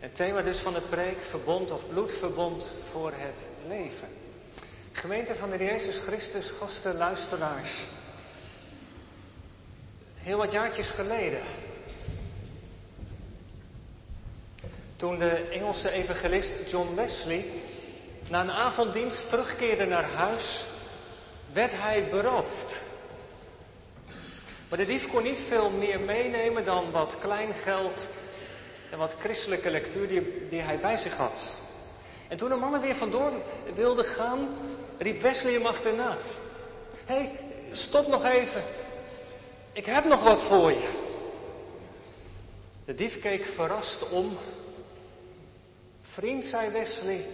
Het thema dus van de preek, verbond of bloedverbond voor het leven. Gemeente van de Jezus Christus, gasten, luisteraars. Heel wat jaartjes geleden. Toen de Engelse evangelist John Wesley na een avonddienst terugkeerde naar huis, werd hij beroofd. Maar de dief kon niet veel meer meenemen dan wat kleingeld en wat christelijke lectuur die, die hij bij zich had. En toen de mannen weer vandoor wilden gaan, riep Wesley hem achterna. Hé, hey, stop nog even. Ik heb nog wat voor je. De dief keek verrast om. Vriend, zei Wesley,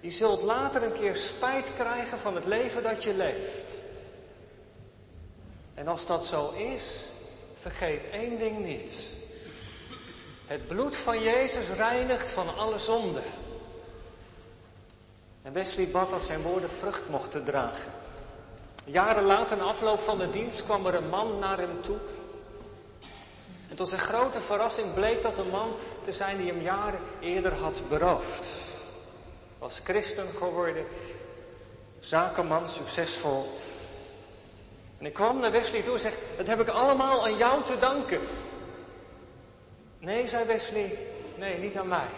je zult later een keer spijt krijgen van het leven dat je leeft. En als dat zo is, vergeet één ding niet. Het bloed van Jezus reinigt van alle zonde. En Wesley bad dat zijn woorden vrucht mochten dragen. Jaren later, na afloop van de dienst, kwam er een man naar hem toe. En tot zijn grote verrassing bleek dat een man te zijn die hem jaren eerder had beroofd. Was christen geworden, zakenman, succesvol. En ik kwam naar Wesley toe en zeg, dat heb ik allemaal aan jou te danken. Nee, zei Wesley, nee, niet aan mij,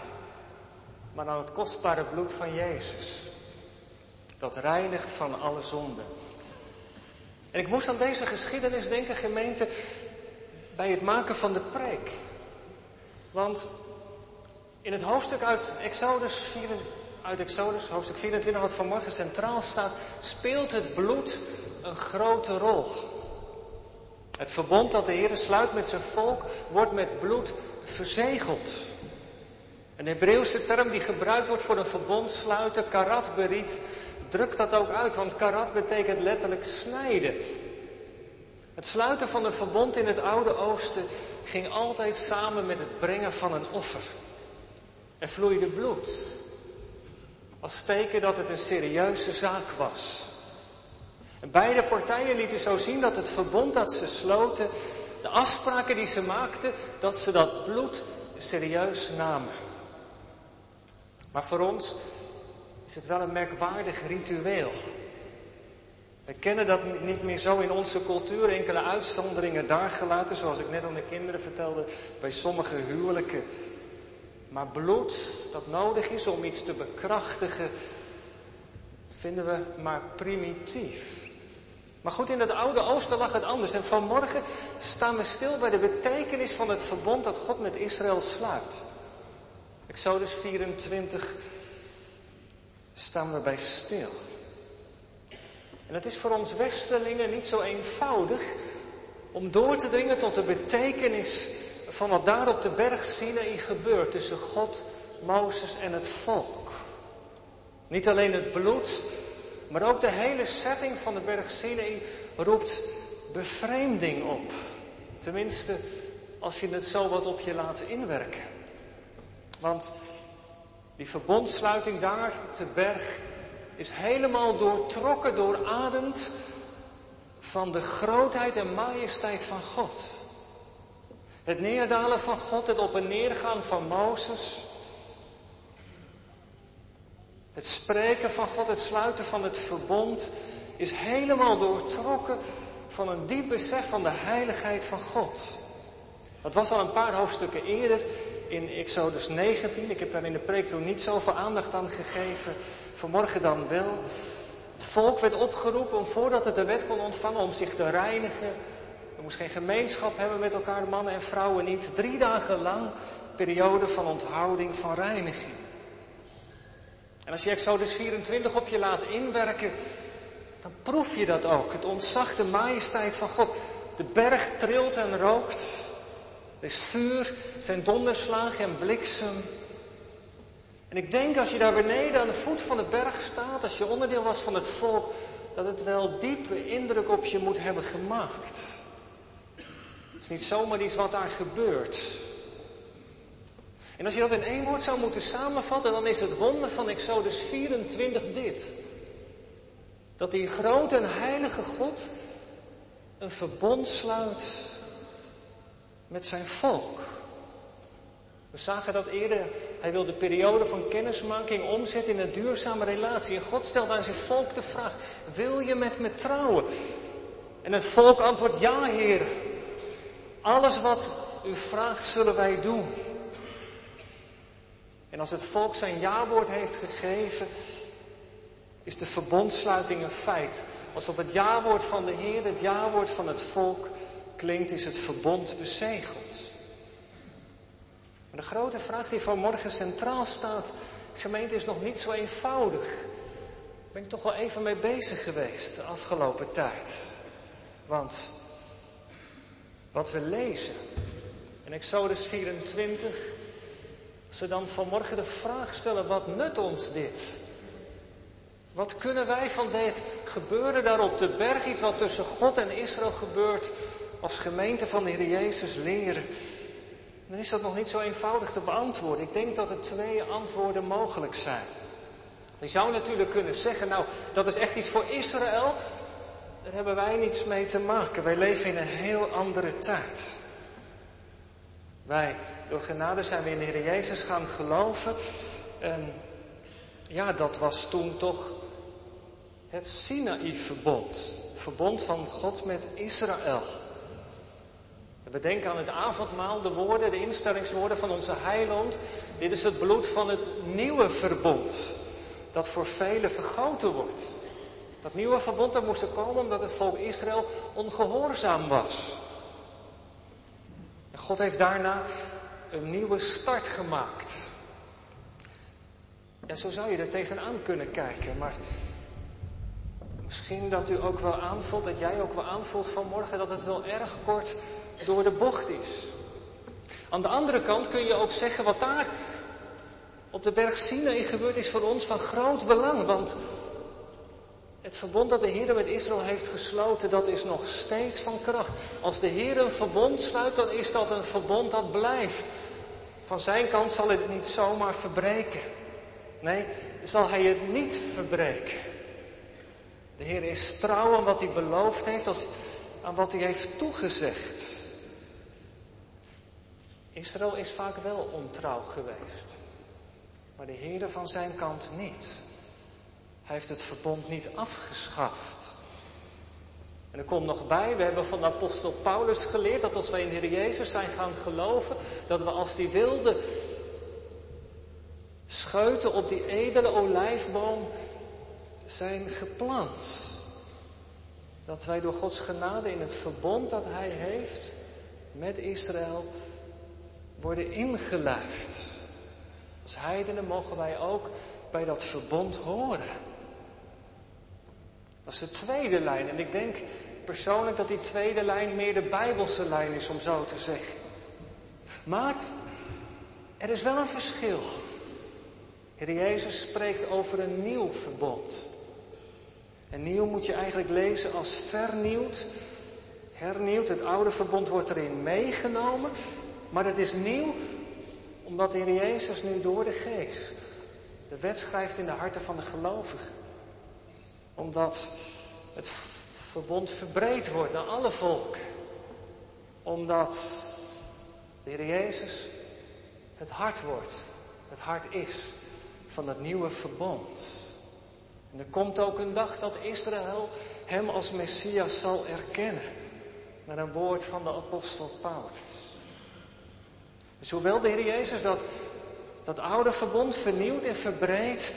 maar aan het kostbare bloed van Jezus. Dat reinigt van alle zonden. En ik moest aan deze geschiedenis denken, gemeente, bij het maken van de preek. Want in het hoofdstuk uit Exodus, 4, uit Exodus, hoofdstuk 24, wat vanmorgen centraal staat, speelt het bloed een grote rol. Het verbond dat de Heer sluit met zijn volk wordt met bloed verzegeld. Een Hebreeuwse term die gebruikt wordt voor een verbond sluiten, karat beriet, drukt dat ook uit, want karat betekent letterlijk snijden. Het sluiten van een verbond in het Oude Oosten ging altijd samen met het brengen van een offer. Er vloeide bloed. Als teken dat het een serieuze zaak was. En beide partijen lieten zo zien dat het verbond dat ze sloten, de afspraken die ze maakten, dat ze dat bloed serieus namen. Maar voor ons is het wel een merkwaardig ritueel. We kennen dat niet meer zo in onze cultuur, enkele uitzonderingen daar gelaten, zoals ik net aan de kinderen vertelde, bij sommige huwelijken. Maar bloed dat nodig is om iets te bekrachtigen, vinden we maar primitief. Maar goed, in het Oude Oosten lag het anders. En vanmorgen staan we stil bij de betekenis van het verbond dat God met Israël sluit. Exodus 24 staan we bij stil. En het is voor ons Westerlingen niet zo eenvoudig om door te dringen tot de betekenis van wat daar op de berg Sinaï gebeurt tussen God, Mozes en het volk. Niet alleen het bloed, maar ook de hele setting van de berg Sinaï roept bevreemding op. Tenminste, als je het zo wat op je laat inwerken. Want die verbondsluiting daar op de berg is helemaal doortrokken, doorademd van de grootheid en majesteit van God. Het neerdalen van God, het op en neergaan van Mozes. Het spreken van God, het sluiten van het verbond is helemaal doortrokken van een diep besef van de heiligheid van God. Dat was al een paar hoofdstukken eerder in Exodus 19. Ik heb daar in de preek toen niet zoveel aandacht aan gegeven. Vanmorgen dan wel. Het volk werd opgeroepen om voordat het de wet kon ontvangen om zich te reinigen. Er moest geen gemeenschap hebben met elkaar, mannen en vrouwen niet. Drie dagen lang periode van onthouding, van reiniging. En als je Exodus 24 op je laat inwerken, dan proef je dat ook. Het ontzag de majesteit van God. De berg trilt en rookt. Er is vuur, zijn donderslagen en bliksem. En ik denk als je daar beneden aan de voet van de berg staat, als je onderdeel was van het volk, dat het wel diepe indruk op je moet hebben gemaakt. Het is niet zomaar iets wat daar gebeurt. En als je dat in één woord zou moeten samenvatten, dan is het wonder van Exodus 24 dit. Dat die grote en heilige God een verbond sluit met zijn volk. We zagen dat eerder. Hij wil de periode van kennismaking omzetten in een duurzame relatie. En God stelt aan zijn volk de vraag: Wil je met me trouwen? En het volk antwoordt: Ja, Heer. Alles wat u vraagt, zullen wij doen. En als het volk zijn jawoord heeft gegeven, is de verbondsluiting een feit. Als op het jawoord van de Heer, het jawoord van het volk klinkt, is het verbond bezegeld. Maar de grote vraag die vanmorgen centraal staat, gemeente, is nog niet zo eenvoudig. Daar ben ik toch wel even mee bezig geweest de afgelopen tijd. Want wat we lezen in Exodus 24, ze dan vanmorgen de vraag stellen, wat nut ons dit? Wat kunnen wij van dit gebeuren daar op de berg, iets wat tussen God en Israël gebeurt, als gemeente van de Heer Jezus leren? Dan is dat nog niet zo eenvoudig te beantwoorden. Ik denk dat er twee antwoorden mogelijk zijn. Je zou natuurlijk kunnen zeggen, nou, dat is echt iets voor Israël. Daar hebben wij niets mee te maken. Wij leven in een heel andere tijd. Wij, door genade zijn we in de Heer Jezus gaan geloven. En ja, dat was toen toch het Sinaï-verbond. Verbond van God met Israël. We denken aan het avondmaal, de woorden, de instellingswoorden van onze heiland. Dit is het bloed van het nieuwe verbond, dat voor velen vergoten wordt. Dat nieuwe verbond dat moest er komen omdat het volk Israël ongehoorzaam was. En God heeft daarna een nieuwe start gemaakt. Ja, zo zou je er tegenaan kunnen kijken, maar misschien dat u ook wel aanvoelt, dat jij ook wel aanvoelt vanmorgen dat het wel erg kort door de bocht is. Aan de andere kant kun je ook zeggen wat daar op de berg Sinai gebeurd is voor ons van groot belang. Want het verbond dat de Heer met Israël heeft gesloten, dat is nog steeds van kracht. Als de Heer een verbond sluit, dan is dat een verbond dat blijft. Van zijn kant zal het niet zomaar verbreken. Nee, zal hij het niet verbreken. De Heer is trouw aan wat hij beloofd heeft, als, aan wat hij heeft toegezegd. Israël is vaak wel ontrouw geweest, maar de Heer van zijn kant niet. Hij heeft het verbond niet afgeschaft. En er komt nog bij, we hebben van de apostel Paulus geleerd dat als wij in de Heer Jezus zijn gaan geloven, dat we als die wilde scheuten op die edele olijfboom zijn geplant. Dat wij door Gods genade in het verbond dat Hij heeft met Israël worden ingelijfd. Als heidenen mogen wij ook bij dat verbond horen. Dat is de tweede lijn. En ik denk persoonlijk dat die tweede lijn meer de Bijbelse lijn is, om zo te zeggen. Maar er is wel een verschil. Heer Jezus spreekt over een nieuw verbond. En nieuw moet je eigenlijk lezen als vernieuwd, hernieuwd. Het oude verbond wordt erin meegenomen. Maar het is nieuw omdat de Heer Jezus nu door de geest de wet schrijft in de harten van de gelovigen. Omdat het verbond verbreed wordt naar alle volken. Omdat de Heer Jezus het hart wordt, het hart is van het nieuwe verbond. En er komt ook een dag dat Israël hem als Messias zal erkennen. Met een woord van de apostel Paulus. Dus hoewel de Heer Jezus dat, dat oude verbond vernieuwt en verbreedt,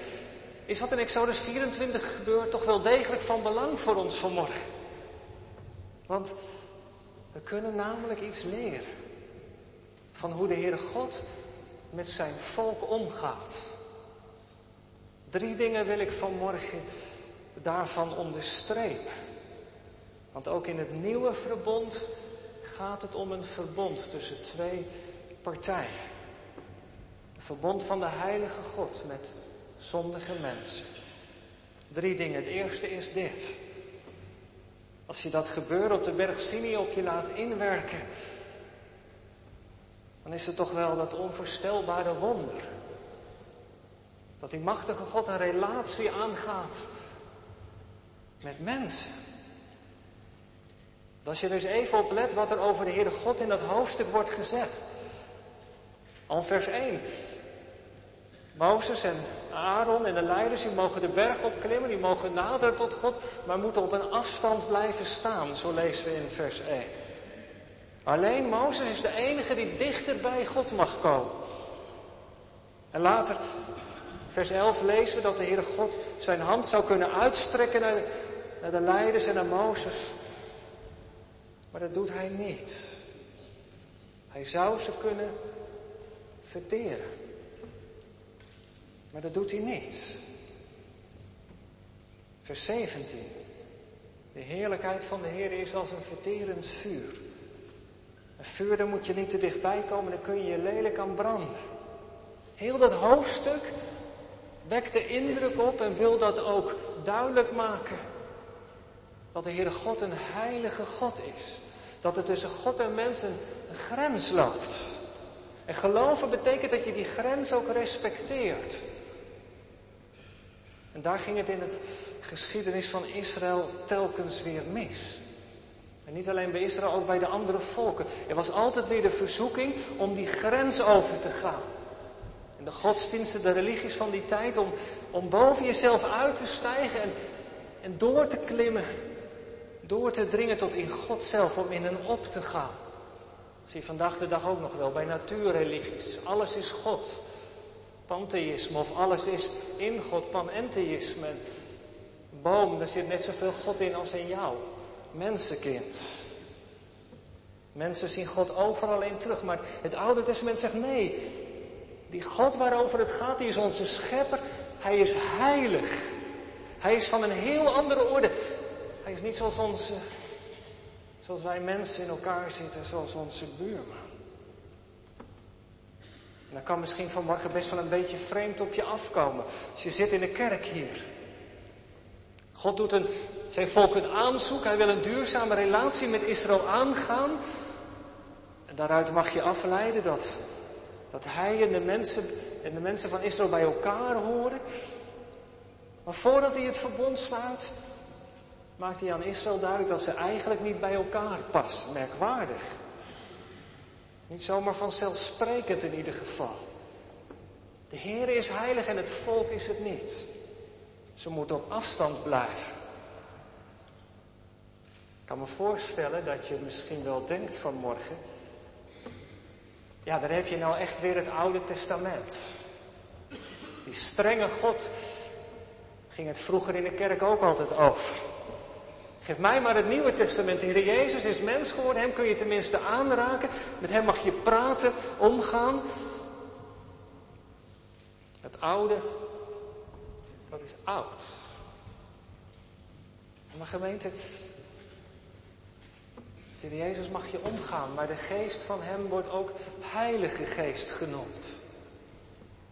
is wat in Exodus 24 gebeurt toch wel degelijk van belang voor ons vanmorgen. Want we kunnen namelijk iets leren van hoe de Heere God met zijn volk omgaat. Drie dingen wil ik vanmorgen daarvan onderstrepen. Want ook in het nieuwe verbond gaat het om een verbond tussen twee partijen. Een verbond van de heilige God met zondige mensen. Drie dingen. Het eerste is dit. Als je dat gebeuren op de berg Sinai op je laat inwerken, dan is het toch wel dat onvoorstelbare wonder. Dat die machtige God een relatie aangaat met mensen. als je eens even op let wat er over de Heere God in dat hoofdstuk wordt gezegd. Al vers 1. Mozes en Aaron en de leiders, die mogen de berg opklimmen, die mogen naderen tot God, maar moeten op een afstand blijven staan, zo lezen we in vers 1. Alleen Mozes is de enige die dichter bij God mag komen. En later, vers 11, lezen we dat de Heere God zijn hand zou kunnen uitstrekken naar, naar de leiders en naar Mozes. Maar dat doet hij niet. Hij zou ze kunnen verteren. Maar dat doet hij niet. Vers 17. De heerlijkheid van de Heer is als een verterend vuur. Een vuur, daar moet je niet te dichtbij komen, dan kun je je lelijk aan branden. Heel dat hoofdstuk wekt de indruk op en wil dat ook duidelijk maken. Dat de Heere God een heilige God is. Dat er tussen God en mensen een grens loopt. En geloven betekent dat je die grens ook respecteert. En daar ging het in het geschiedenis van Israël telkens weer mis. En niet alleen bij Israël, ook bij de andere volken. Er was altijd weer de verzoeking om die grens over te gaan. En de godsdiensten, de religies van die tijd, om, om boven jezelf uit te stijgen en, en door te klimmen. Door te dringen tot in God zelf, om in hem op te gaan. Zie je vandaag de dag ook nog wel bij natuurreligies. Alles is God. Pantheïsme of alles is in God. Panentheïsme. Boom, daar zit net zoveel God in als in jou. Mensenkind. Mensen zien God overal in terug. Maar het Oude Testament zegt nee. Die God waarover het gaat, die is onze schepper. Hij is heilig. Hij is van een heel andere orde. Hij is niet zoals onze Zoals wij mensen in elkaar zitten, zoals onze buurman. En dat kan misschien vanmorgen best wel een beetje vreemd op je afkomen. Als je zit in de kerk hier. God doet een, zijn volk een aanzoek. Hij wil een duurzame relatie met Israël aangaan. En daaruit mag je afleiden dat, dat hij en de, mensen, en de mensen van Israël bij elkaar horen. Maar voordat hij het verbond sluit, maakt hij aan Israël duidelijk dat ze eigenlijk niet bij elkaar passen. Merkwaardig. Niet zomaar vanzelfsprekend in ieder geval. De Heer is heilig en het volk is het niet. Ze moeten op afstand blijven. Ik kan me voorstellen dat je misschien wel denkt vanmorgen. Ja, daar heb je nou echt weer het Oude Testament. Die strenge God ging het vroeger in de kerk ook altijd over. Geef mij maar het Nieuwe Testament. De Jezus is mens geworden. Hem kun je tenminste aanraken. Met hem mag je praten, omgaan. Het oude, dat is oud. Maar gemeente, de Jezus mag je omgaan. Maar de geest van hem wordt ook Heilige Geest genoemd.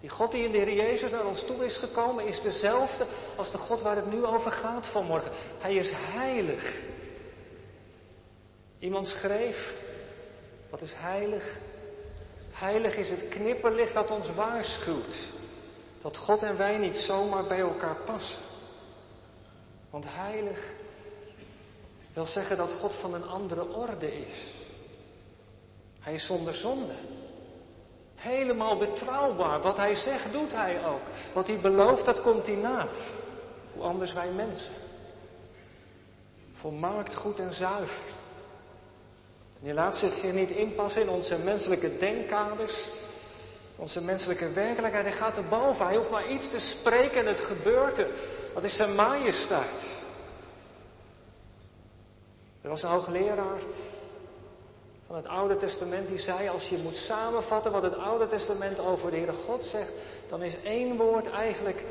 Die God die in de Heer Jezus naar ons toe is gekomen, is dezelfde als de God waar het nu over gaat vanmorgen. Hij is heilig. Iemand schreef, wat is heilig? Heilig is het knipperlicht dat ons waarschuwt. Dat God en wij niet zomaar bij elkaar passen. Want heilig wil zeggen dat God van een andere orde is. Hij is zonder zonde. Helemaal betrouwbaar. Wat hij zegt, doet hij ook. Wat hij belooft, dat komt hij na. Hoe anders wij mensen. Volmaakt goed en zuiver. En hij laat zich hier niet inpassen in onze menselijke denkkaders. Onze menselijke werkelijkheid. Hij gaat erboven. Hij hoeft maar iets te spreken en het gebeurt er. Dat is zijn majesteit. Er was een hoogleraar van het Oude Testament die zei, als je moet samenvatten wat het Oude Testament over de Heere God zegt, dan is één woord eigenlijk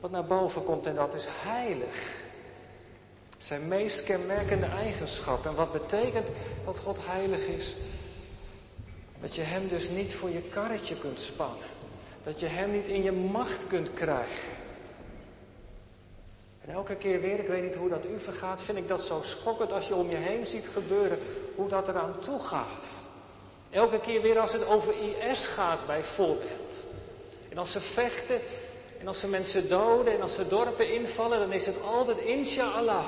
wat naar boven komt en dat is heilig. Zijn meest kenmerkende eigenschap. En wat betekent dat God heilig is? Dat je Hem dus niet voor je karretje kunt spannen. Dat je Hem niet in je macht kunt krijgen. En elke keer weer, ik weet niet hoe dat u vergaat, vind ik dat zo schokkend als je om je heen ziet gebeuren, hoe dat eraan toe gaat. Elke keer weer als het over IS gaat bijvoorbeeld. En als ze vechten, en als ze mensen doden, en als ze dorpen invallen, dan is het altijd inshallah.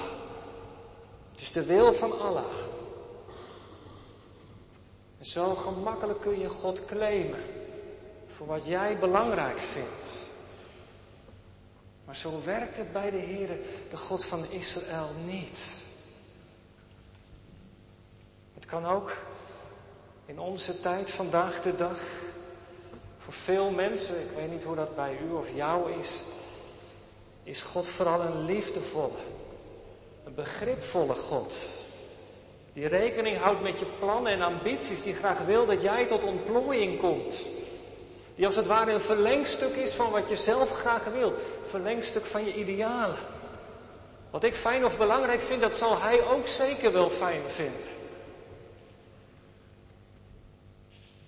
Het is de wil van Allah. En zo gemakkelijk kun je God claimen voor wat jij belangrijk vindt. Maar zo werkt het bij de Heer, de God van Israël, niet. Het kan ook in onze tijd vandaag de dag voor veel mensen, ik weet niet hoe dat bij u of jou is, is God vooral een liefdevolle, een begripvolle God. Die rekening houdt met je plannen en ambities, die graag wil dat jij tot ontplooiing komt. Die als het ware een verlengstuk is van wat je zelf graag wilt. Verlengstuk van je idealen. Wat ik fijn of belangrijk vind, dat zal hij ook zeker wel fijn vinden.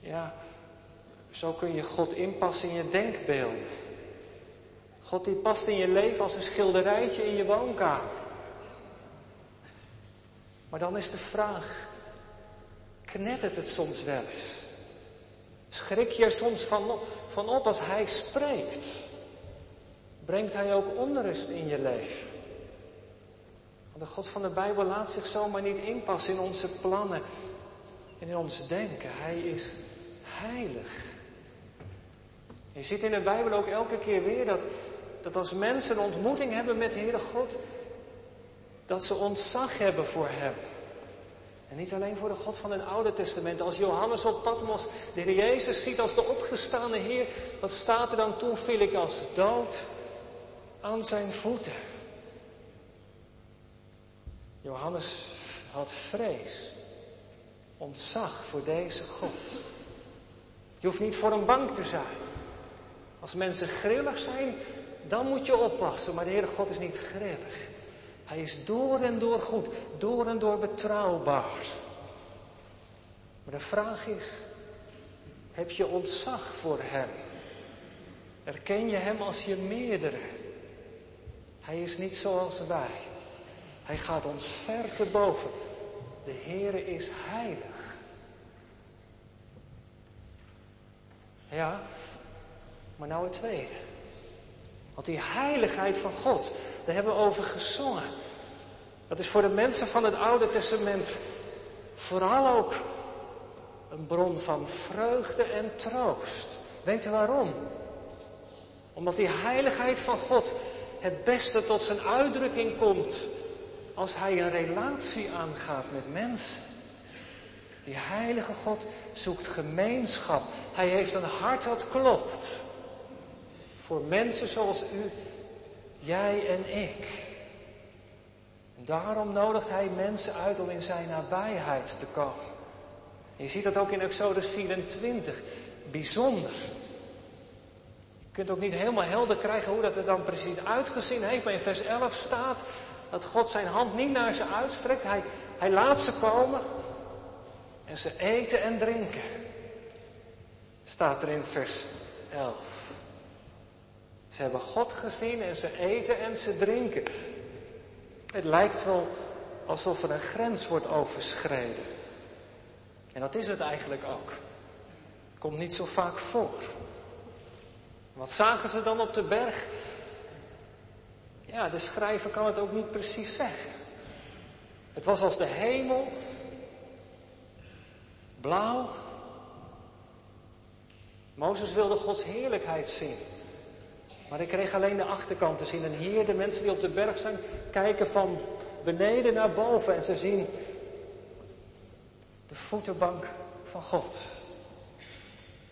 Ja, zo kun je God inpassen in je denkbeelden. God die past in je leven als een schilderijtje in je woonkamer. Maar dan is de vraag, knettert het soms wel eens? Schrik je soms van, van op als hij spreekt? Brengt hij ook onrust in je leven? Want de God van de Bijbel laat zich zomaar niet inpassen in onze plannen en in ons denken. Hij is heilig. Je ziet in de Bijbel ook elke keer weer dat, dat als mensen een ontmoeting hebben met de Heere God, dat ze ontzag hebben voor Hem. En niet alleen voor de God van het Oude Testament. Als Johannes op Patmos de Heer Jezus ziet als de opgestane Heer, wat staat er dan? Toen viel ik als dood aan zijn voeten. Johannes had vrees, ontzag voor deze God. Je hoeft niet voor hem bang te zijn. Als mensen grillig zijn, dan moet je oppassen. Maar de Heere God is niet grillig. Hij is door en door goed, door en door betrouwbaar. Maar de vraag is, heb je ontzag voor Hem? Erken je Hem als je meerdere? Hij is niet zoals wij. Hij gaat ons ver te boven. De Heere is heilig. Ja, maar nou het tweede. Want die heiligheid van God, daar hebben we over gezongen. Dat is voor de mensen van het Oude Testament vooral ook een bron van vreugde en troost. Weet u waarom? Omdat die heiligheid van God het beste tot zijn uitdrukking komt als hij een relatie aangaat met mensen. Die heilige God zoekt gemeenschap. Hij heeft een hart dat klopt. Voor mensen zoals u, jij en ik. Daarom nodigt hij mensen uit om in zijn nabijheid te komen. je ziet dat ook in Exodus 24. Bijzonder. Je kunt ook niet helemaal helder krijgen hoe dat er dan precies uitgezien heeft. Maar in vers 11 staat dat God zijn hand niet naar ze uitstrekt. Hij, hij laat ze komen. En ze eten en drinken. Staat er in vers 11. Ze hebben God gezien en ze eten en ze drinken. Het lijkt wel alsof er een grens wordt overschreden. En dat is het eigenlijk ook. Komt niet zo vaak voor. Wat zagen ze dan op de berg? Ja, de schrijver kan het ook niet precies zeggen. Het was als de hemel, blauw. Mozes wilde Gods heerlijkheid zien. Maar ik kreeg alleen de achterkant te zien. En hier, de mensen die op de berg zijn, kijken van beneden naar boven en ze zien de voetenbank van God.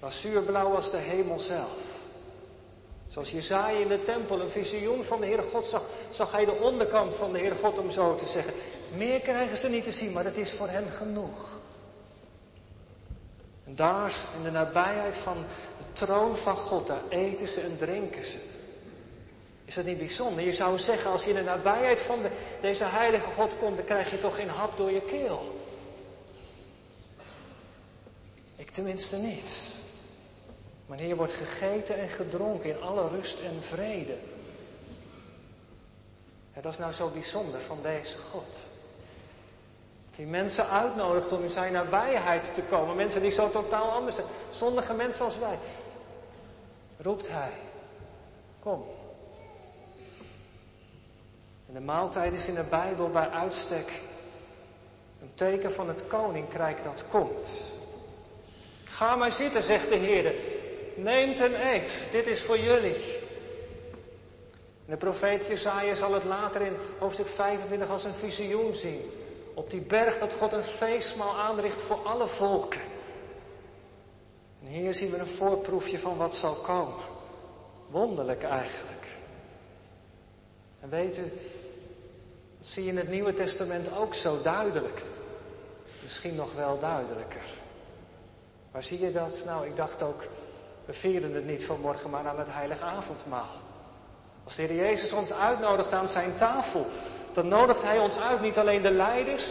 Lazuurblauw als de hemel zelf. Zoals Jezaja in de tempel een visioen van de Heere God zag, zag hij de onderkant van de Heere God om zo te zeggen. Meer krijgen ze niet te zien, maar dat is voor hen genoeg. En daar in de nabijheid van troon van God, daar eten ze en drinken ze. Is dat niet bijzonder? Je zou zeggen, als je in de nabijheid van de, deze heilige God komt, dan krijg je toch geen hap door je keel. Ik tenminste niet. Maar hier wordt gegeten en gedronken in alle rust en vrede. En dat is nou zo bijzonder van deze God. Die mensen uitnodigt om in zijn nabijheid te komen. Mensen die zo totaal anders zijn. Zondige mensen als wij roept hij. Kom. En de maaltijd is in de Bijbel bij uitstek een teken van het koninkrijk dat komt. Ga maar zitten, zegt de Heer. Neemt en eet. Dit is voor jullie. de profeet Jesaja zal het later in hoofdstuk 25 als een visioen zien. Op die berg dat God een feestmaal aanricht voor alle volken. En hier zien we een voorproefje van wat zal komen. Wonderlijk eigenlijk. En weet u, dat zie je in het Nieuwe Testament ook zo duidelijk. Misschien nog wel duidelijker. Waar zie je dat? Nou, ik dacht ook, we vieren het niet vanmorgen, maar aan het heilige avondmaal. Als de Heer Jezus ons uitnodigt aan zijn tafel, dan nodigt Hij ons uit, niet alleen de leiders,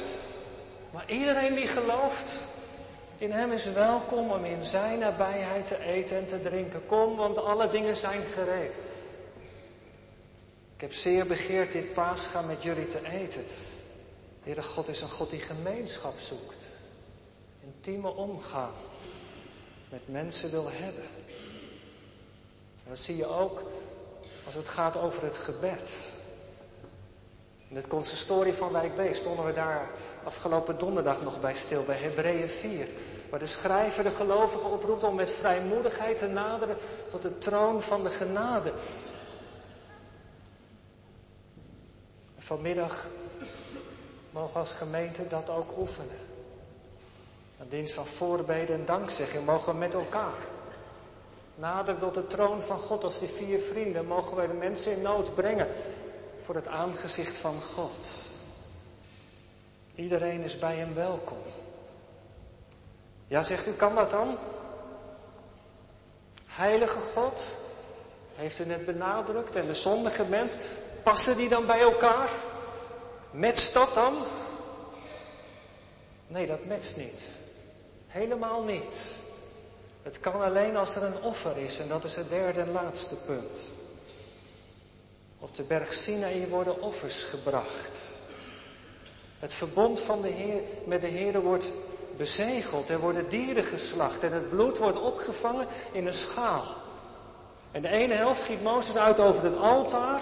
maar iedereen die gelooft. In Hem is welkom om in Zijn nabijheid te eten en te drinken. Kom, want alle dingen zijn gereed. Ik heb zeer begeerd dit paasgaan met jullie te eten. Heere God is een God die gemeenschap zoekt. Intieme omgang met mensen wil hebben. En dat zie je ook als het gaat over het gebed. In het consistorie van Wijk B stonden we daar afgelopen donderdag nog bij stil, bij Hebreeën 4. Waar de schrijver de gelovigen oproept om met vrijmoedigheid te naderen tot de troon van de genade. vanmiddag mogen we als gemeente dat ook oefenen. Een dienst van voorbeden en dankzegging mogen we met elkaar. Nader tot de troon van God als die vier vrienden mogen wij de mensen in nood brengen voor het aangezicht van God. Iedereen is bij hem welkom. Ja, zegt u, kan dat dan? Heilige God, heeft u net benadrukt, en de zondige mens, passen die dan bij elkaar? Matcht dat dan? Nee, dat matcht niet. Helemaal niet. Het kan alleen als er een offer is en dat is het derde en laatste punt. Op de berg Sinaï worden offers gebracht. Het verbond van de Heer, met de Heer wordt bezegeld. Er worden dieren geslacht en het bloed wordt opgevangen in een schaal. En de ene helft giet Mozes uit over het altaar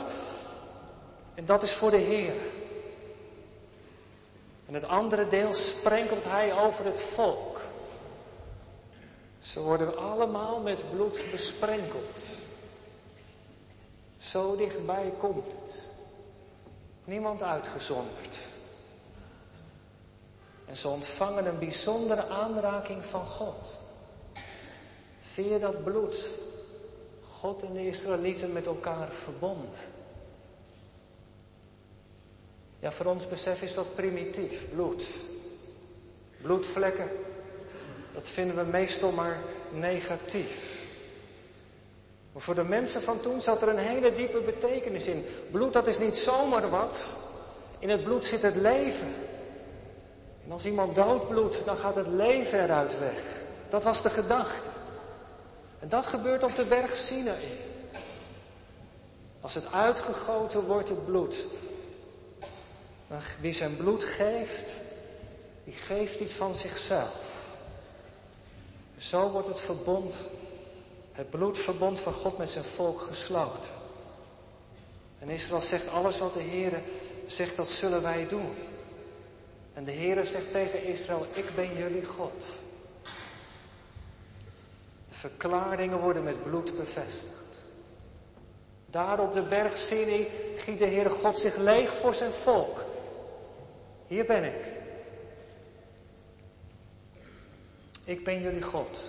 en dat is voor de Heer. En het andere deel sprenkelt hij over het volk. Ze worden allemaal met bloed besprenkeld. Zo dichtbij komt het. Niemand uitgezonderd. En ze ontvangen een bijzondere aanraking van God. Via dat bloed. God en de Israëlieten met elkaar verbonden. Ja, voor ons besef is dat primitief, bloed. Bloedvlekken, dat vinden we meestal maar negatief. Maar voor de mensen van toen zat er een hele diepe betekenis in. Bloed, dat is niet zomaar wat. In het bloed zit het leven. En als iemand doodbloedt, dan gaat het leven eruit weg. Dat was de gedachte. En dat gebeurt op de berg Sinaï. Als het uitgegoten wordt, het bloed, wie zijn bloed geeft, die geeft iets van zichzelf. Zo wordt het verbond, het bloedverbond van God met zijn volk gesloten. En Israël zegt alles wat de Heer zegt, dat zullen wij doen. En de Heer zegt tegen Israël, ik ben jullie God. De verklaringen worden met bloed bevestigd. Daar op de berg Sinai giet de Heere God zich leeg voor zijn volk. Hier ben ik. Ik ben jullie God.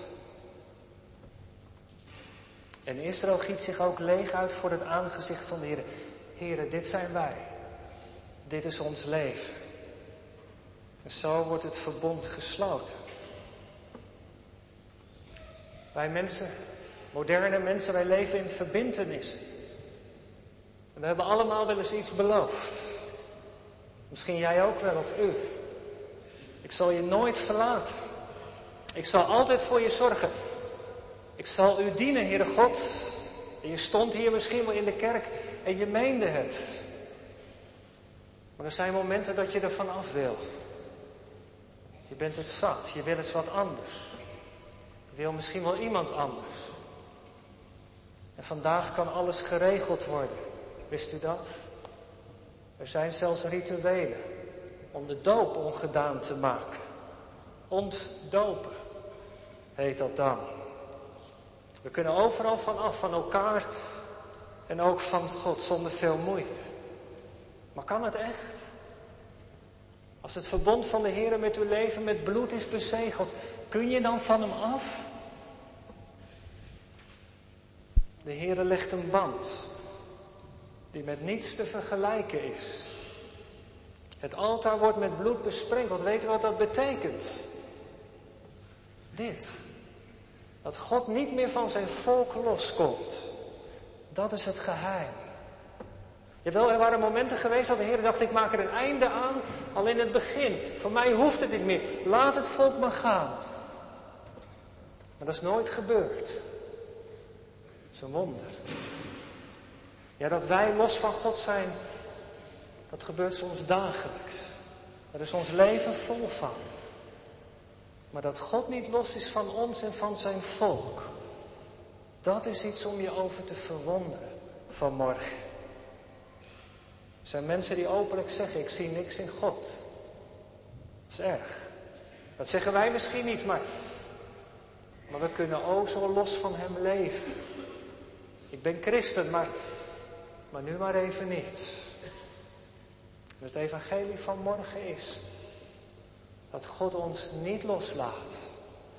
En Israël giet zich ook leeg uit voor het aangezicht van de Heer. Heren, dit zijn wij. Dit is ons leven. En zo wordt het verbond gesloten. Wij mensen, moderne mensen, wij leven in verbindenissen. En we hebben allemaal wel eens iets beloofd. Misschien jij ook wel of u. Ik zal je nooit verlaten. Ik zal altijd voor je zorgen. Ik zal u dienen, Heere God. En je stond hier misschien wel in de kerk en je meende het. Maar er zijn momenten dat je ervan af wil. Je bent het zat, je wil eens wat anders. Je wil misschien wel iemand anders. En vandaag kan alles geregeld worden. Wist u dat? Er zijn zelfs rituelen om de doop ongedaan te maken. Ontdopen. heet dat dan. We kunnen overal van af, van elkaar en ook van God, zonder veel moeite. Maar kan het echt? Als het verbond van de Heer met uw leven met bloed is bezegeld, kun je dan van hem af? De Heer legt een band die met niets te vergelijken is. Het altaar wordt met bloed besprenkeld. Weet u wat dat betekent? Dit. Dat God niet meer van zijn volk loskomt. Dat is het geheim. Jawel, er waren momenten geweest dat de Heer dacht, ik maak er een einde aan, al in het begin. Voor mij hoeft het niet meer. Laat het volk maar gaan. Maar dat is nooit gebeurd. Dat is een wonder. Ja, dat wij los van God zijn, dat gebeurt soms dagelijks. Daar is ons leven vol van. Maar dat God niet los is van ons en van zijn volk, dat is iets om je over te verwonderen vanmorgen. Er zijn mensen die openlijk zeggen, ik zie niks in God. Dat is erg. Dat zeggen wij misschien niet, maar, maar we kunnen ook zo los van Hem leven. Ik ben christen, maar, maar nu maar even niet. Het evangelie van morgen is dat God ons niet loslaat.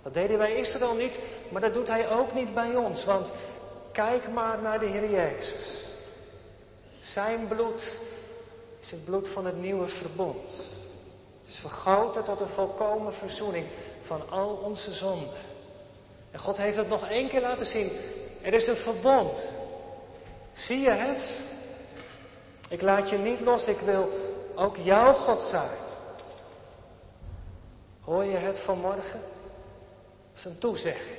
Dat deden wij Israël niet, maar dat doet Hij ook niet bij ons. Want kijk maar naar de Heer Jezus. Zijn bloed is het bloed van het nieuwe verbond. Het is vergoten tot een volkomen verzoening van al onze zonden. En God heeft het nog één keer laten zien. Er is een verbond. Zie je het? Ik laat je niet los, ik wil ook jouw God zijn. Hoor je het vanmorgen? Dat is een toezegging.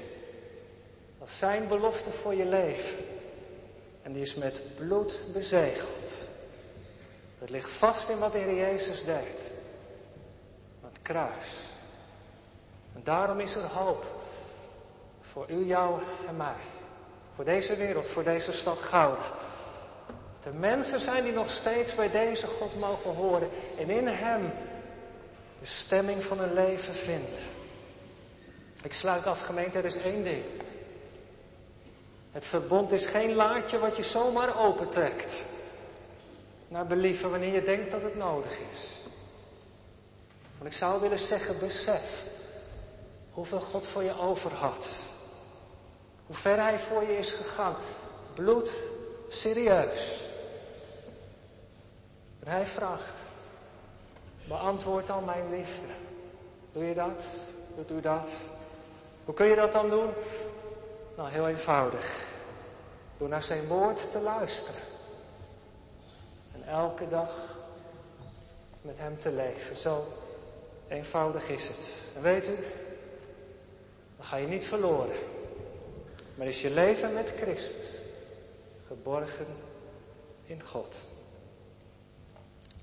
Dat is zijn belofte voor je leven. En die is met bloed bezegeld. Het ligt vast in wat de Heer Jezus deed. Het kruis. En daarom is er hoop. Voor u, jou en mij. Voor deze wereld, voor deze stad Gouden. Dat er mensen zijn die nog steeds bij deze God mogen horen. En in Hem de stemming van hun leven vinden. Ik sluit af, gemeente, er is één ding. Het verbond is geen laadje wat je zomaar opentrekt naar believen wanneer je denkt dat het nodig is. Want ik zou willen zeggen, besef hoeveel God voor je over had. Hoe ver Hij voor je is gegaan. Bloed, serieus. En Hij vraagt, beantwoord dan mijn liefde. Doe je dat? Doet u dat? Hoe kun je dat dan doen? Nou, heel eenvoudig. Door naar zijn woord te luisteren elke dag met Hem te leven. Zo eenvoudig is het. En weet u, dan ga je niet verloren. Maar is je leven met Christus geborgen in God.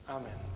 Amen.